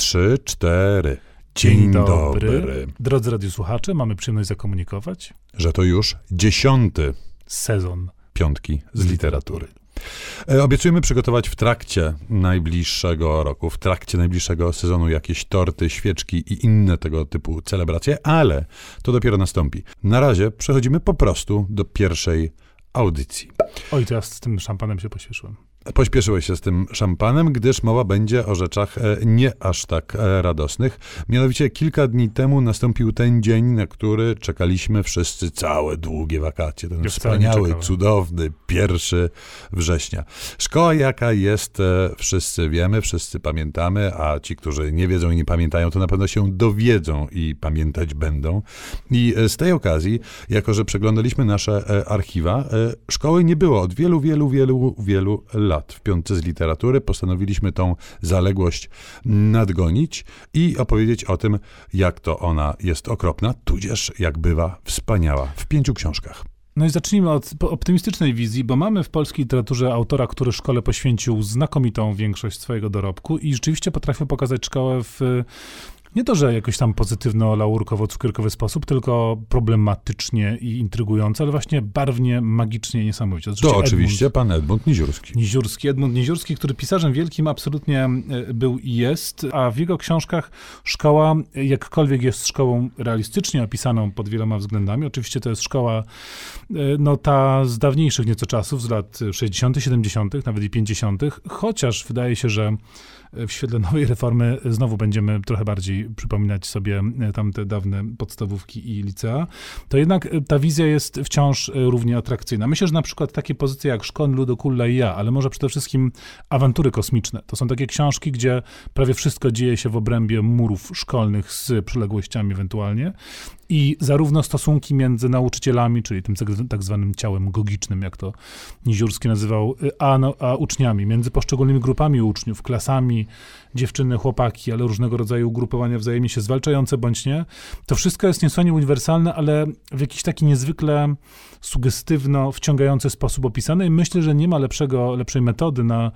trzy, cztery. Dzień dobry. Drodzy radiosłuchacze, mamy przyjemność zakomunikować. Że to już dziesiąty Sezon. piątki z literatury. E, Obiecujemy przygotować w trakcie najbliższego roku, w trakcie najbliższego sezonu jakieś torty, świeczki i inne tego typu celebracje, ale to dopiero nastąpi. Na razie przechodzimy po prostu do pierwszej audycji. Oj, to ja z tym szampanem się pośpieszyłem. Pośpieszyłeś się z tym szampanem, gdyż mowa będzie o rzeczach e, nie aż tak e, radosnych. Mianowicie kilka dni temu nastąpił ten dzień, na który czekaliśmy wszyscy całe długie wakacje. Ten Ja wspaniały, cudowny, pierwszy września. Szkoła jaka jest, e, wszyscy wiemy, wszyscy pamiętamy, a ci, którzy nie wiedzą i nie pamiętają, to na pewno się dowiedzą i pamiętać będą. I z tej okazji, jako że przeglądaliśmy nasze archiwa, szkoły nie było od wielu, wielu, wielu, wielu lat. W piątce z literatury postanowiliśmy tą zaległość nadgonić i opowiedzieć o tym, jak to ona jest okropna, tudzież jak bywa wspaniała w pięciu książkach. No i zacznijmy od optymistycznej wizji, bo mamy w polskiej literaturze autora, który szkole poświęcił znakomitą większość swojego dorobku i rzeczywiście potrafił pokazać szkołę w nie to, że jakoś tam pozytywno-laurkowo-cukierkowy sposób, tylko problematycznie i intrygująco, ale właśnie barwnie, magicznie, niesamowicie. To Rzeczywiście oczywiście pan Edmund Niziurski. Niziurski, Edmund Niziurski, który pisarzem wielkim absolutnie e, był i jest, a w jego książkach szkoła, jakkolwiek jest szkołą realistycznie opisaną pod wieloma względami, oczywiście to jest szkoła, e, no ta z dawniejszych nieco czasów, z lat 60., 70., nawet i 50., chociaż wydaje się, że w świetle nowej reformy znowu będziemy trochę bardziej przypominać sobie e, tamte dawne podstawówki i licea, to jednak e, ta wizja jest wciąż e, równie atrakcyjna. Myślę, że na przykład takie pozycje jak Szkon, Ludokulla i ja, ale może przede wszystkim awantury kosmiczne. To są takie książki, gdzie prawie wszystko dzieje się w obrębie murów szkolnych z przyległościami ewentualnie i zarówno stosunki między nauczycielami, czyli tym tak- tak zwanym ciałem gogicznym, jak to Niziurski nazywał, y, a, no, a uczniami, między poszczególnymi grupami uczniów, klasami, dziewczyny, chłopaki, ale różnego rodzaju ugrupowania wzajemnie się zwalczające bądź nie. To wszystko jest niesłychanie uniwersalne, ale w jakiś taki niezwykle sugestywno, wciągający sposób opisane i myślę, że nie ma lepszego, lepszej metody na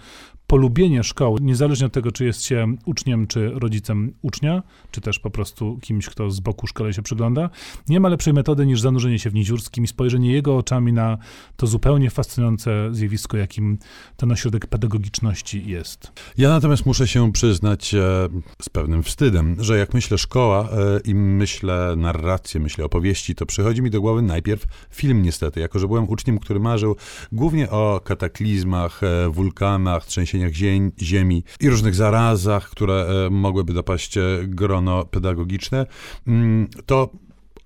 polubienie szkoły, niezależnie od tego, czy jest się uczniem, czy rodzicem ucznia, czy też po prostu kimś, kto z boku szkole się przygląda, nie ma lepszej metody niż zanurzenie się w Niziurskim i spojrzenie jego oczami na to zupełnie fascynujące zjawisko, jakim ten ośrodek pedagogiczności jest. Ja natomiast muszę się przyznać e, z pewnym wstydem, że jak myślę szkoła e, i myślę narrację, myślę opowieści, to przychodzi mi do głowy najpierw film niestety, jako że byłem uczniem, który marzył głównie o kataklizmach, e, wulkanach, trzęsieniach ziemi, ziemi i różnych zarazach, które e, mogłyby dopaść e, grono pedagogiczne, mm, to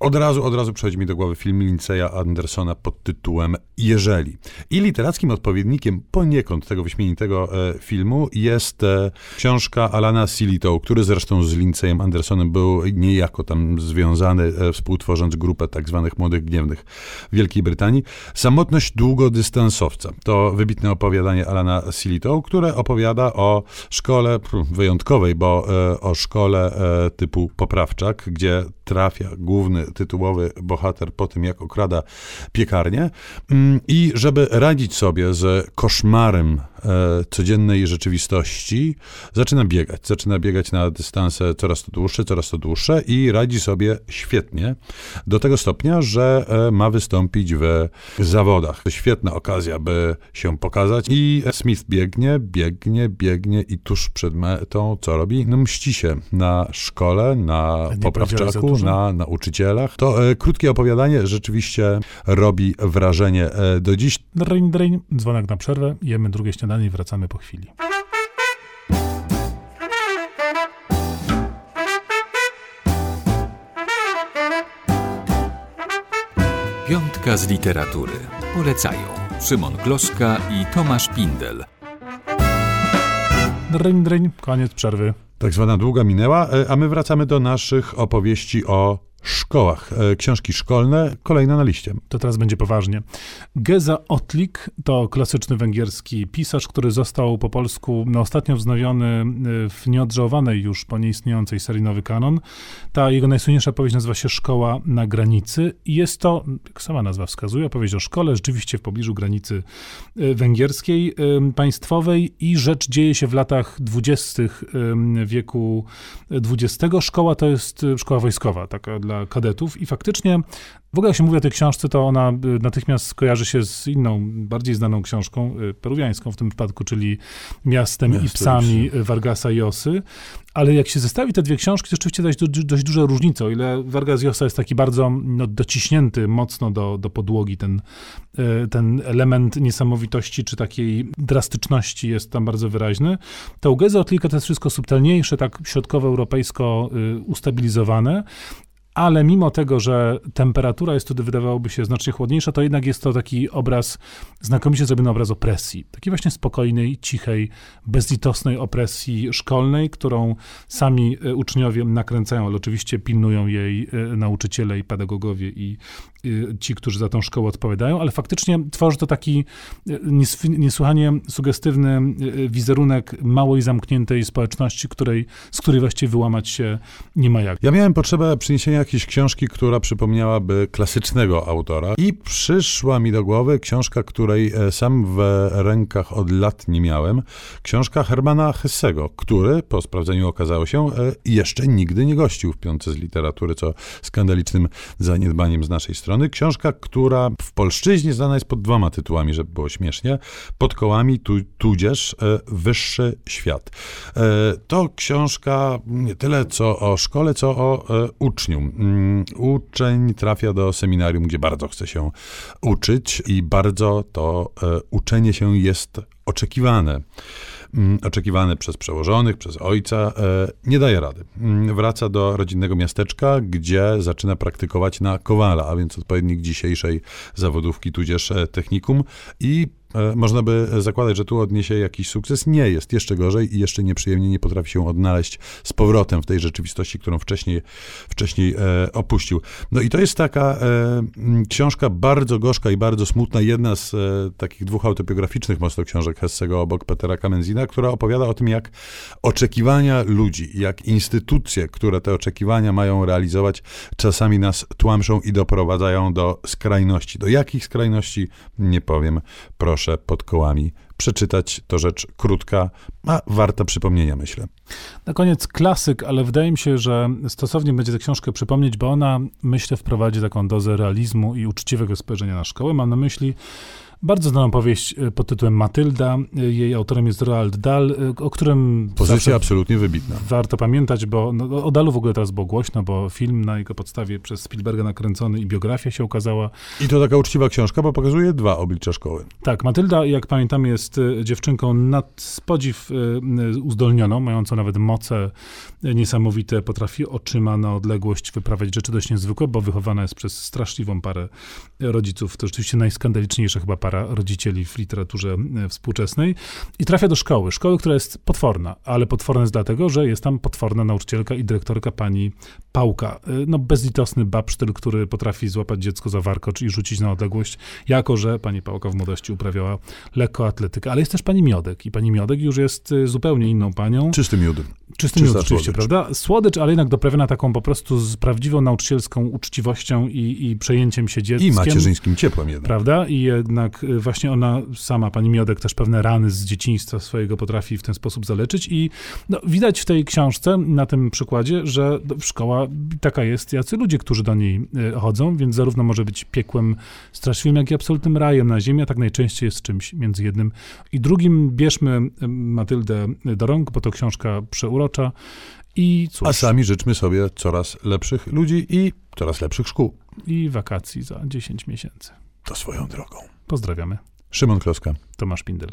od razu, od razu przychodzi mi do głowy film Linceya Andersona pod tytułem Jeżeli. I literackim odpowiednikiem poniekąd tego wyśmienitego e, filmu jest e, książka Alana Silitow, który zresztą z Lincejem Andersonem był niejako tam związany, e, współtworząc grupę tak zwanych młodych gniewnych w Wielkiej Brytanii. Samotność długodystansowca to wybitne opowiadanie Alana Silitow, które opowiada o szkole wyjątkowej, bo e, o szkole e, typu poprawczak, gdzie trafia główny tytułowy bohater po tym, jak okrada piekarnię. Mm, I żeby radzić sobie z koszmarem codziennej rzeczywistości, zaczyna biegać. Zaczyna biegać na dystanse coraz to dłuższe, coraz to dłuższe i radzi sobie świetnie. Do tego stopnia, że e, ma wystąpić w zawodach. Świetna okazja, by się pokazać. I Smith biegnie, biegnie, biegnie i tuż przed metą co robi? No mści się na szkole, na poprawczaku, na nauczycielach. To e, krótkie opowiadanie rzeczywiście robi wrażenie e, do dziś. Dryń, dryń, dzwonek na przerwę, jemy drugie śniadanie i wracamy po chwili. Piątka z literatury. Polecają Szymon Gloszka i Tomasz Pindel. Dryń, dryń, koniec przerwy. Tak zwana długa minęła, e, a my wracamy do naszych opowieści o szkołach. E, książki szkolne, kolejna na liście. To teraz będzie poważnie. Geza Otlik to klasyczny węgierski pisarz, który został po polsku no, ostatnio wznowiony e, w nieodżałowanej już po nieistniejącej serii Nowy Kanon. Ta jego najsłynniejsza powieść nazywa się Szkoła na granicy i jest to, jak sama nazwa wskazuje, opowieść o szkole, rzeczywiście w pobliżu granicy e, węgierskiej, państwowej i rzecz dzieje się w latach dwudziestych wieku XX. Szkoła to jest szkoła wojskowa, taka dla kadetów i faktycznie w ogóle jak się mówi o tej książce, to ona y, natychmiast kojarzy się z inną, bardziej znaną książką, y, peruwiańską w tym przypadku, czyli Miastem Miasto i psami y, Vargasa Josy. Ale jak się zestawi te dwie książki, to rzeczywiście dość, dość duża różnica. O ile Vargas Llosa jest taki bardzo no, dociśnięty mocno do, do podłogi, ten, ten element niesamowitości czy takiej drastyczności jest tam bardzo wyraźny, to u Otlika to jest wszystko subtelniejsze, tak środkowoeuropejsko ustabilizowane ale mimo tego, że temperatura jest wtedy wydawałoby się znacznie chłodniejsza, to jednak jest to taki obraz, znakomicie zrobiony obraz opresji. Takiej właśnie spokojnej, cichej, bezlitosnej opresji szkolnej, którą sami e, uczniowie nakręcają, ale oczywiście pilnują jej e, nauczyciele i pedagogowie i ci, którzy za tą szkołę odpowiadają, ale faktycznie tworzy to taki y, niesłychanie sugestywny y, wizerunek małej, zamkniętej społeczności, której, z której właściwie wyłamać się nie ma jak. Ja miałem potrzebę przyniesienia jakiejś książki, która przypomniałaby klasycznego autora i przyszła mi do głowy książka, której e, sam w rękach od lat nie miałem. Książka Hermana Hessego, który po sprawdzeniu okazało się e, jeszcze nigdy nie gościł w piątce z literatury, co skandalicznym zaniedbaniem z naszej strony strony. Książka, która w polszczyźnie znana jest pod dwoma tytułami, żeby było śmiesznie. Pod kołami, tu, tudzież e, Wyższy Świat. E, to książka nie tyle co o szkole, co o e, uczniu. Mm, uczeń trafia do seminarium, gdzie bardzo chce się uczyć i bardzo to uczenie się jest oczekiwane. Mm, oczekiwany przez przełożonych, przez ojca, e, nie daje rady. Mm, wraca do rodzinnego miasteczka, gdzie zaczyna praktykować na kowala, a więc odpowiednik dzisiejszej zawodówki, tudzież e, technikum i można by zakładać, że tu odniesie jakiś sukces. Nie jest, jeszcze gorzej i jeszcze nieprzyjemnie nie potrafi się odnaleźć z powrotem w tej rzeczywistości, którą wcześniej, wcześniej e, opuścił. No i to jest taka e, książka bardzo gorzka i bardzo smutna, jedna z e, takich dwóch autobiograficznych mocno książek Hessego obok Petera Kamenzina, która opowiada o tym, jak oczekiwania ludzi, jak instytucje, które te oczekiwania mają realizować, czasami nas tłamszą i doprowadzają do skrajności. Do jakich skrajności? Nie powiem. Proszę proszę pod kołami przeczytać. To rzecz krótka, a warta przypomnienia, myślę. Na koniec klasyk, ale wydaje mi się, że stosownie będzie tę książkę przypomnieć, bo ona, myślę, wprowadzi taką dozę realizmu i uczciwego spojrzenia na szkołę. Mam na myśli bardzo znaną powieść e, pod tytułem Matylda. E, jej autorem jest Roald Dahl, e, o którym... Pozycja absolutnie wybitna. Warto pamiętać, bo no, o Dahlu w ogóle teraz było głośno, bo film na jego podstawie przez Spielberga nakręcony i biografia się ukazała. I to taka uczciwa książka, bo pokazuje dwa oblicza szkoły. Tak, Matylda, jak pamiętamy, jest dziewczynką nad spodziw uzdolnioną, mającą nawet moce niesamowite, potrafi oczyma na odległość wyprawiać rzeczy dość niezwykłe, bo wychowana jest przez straszliwą parę rodziców. To rzeczywiście najskandaliczniejsza chyba para para rodzicieli w literaturze e, współczesnej i trafia do szkoły. Szkoły, która jest potworna, ale potworna jest dlatego, że jest tam potworna nauczycielka i dyrektorka pani Pałka. E, no bezlitosny babsztyl, który potrafi złapać dziecko za warkocz i rzucić na odległość, jako że pani Pałka w młodości uprawiała lekkoatletykę. Ale jest też pani Miodek i pani Miodek już jest e, zupełnie inną panią. Czysty miód. Czysty miód oczywiście, prawda? Słodycz, ale jednak doprawiona taką po prostu z prawdziwą nauczycielską uczciwością i, i przejęciem się dzieckiem. I macierzyńskim ciepłem jednak. Prawda? I jednak Y, właśnie ona sama, pani Miodek, też pewne rany z dzieciństwa swojego potrafi w ten sposób zaleczyć i no, widać w tej książce, na tym przykładzie, że szkoła taka jest, jacy ludzie, którzy do niej y, chodzą, więc zarówno może być piekłem straszliwym, jak i absolutnym rajem na ziemi, a tak najczęściej jest czymś między jednym i drugim. Bierzmy y, Matyldę do rąk, bo to książka przeurocza i cóż. A sami życzmy sobie coraz lepszych ludzi i coraz lepszych szkół. I wakacji za 10 miesięcy. To swoją drogą. Pozdrawiamy. Szymon Kloska. Tomasz Pindel.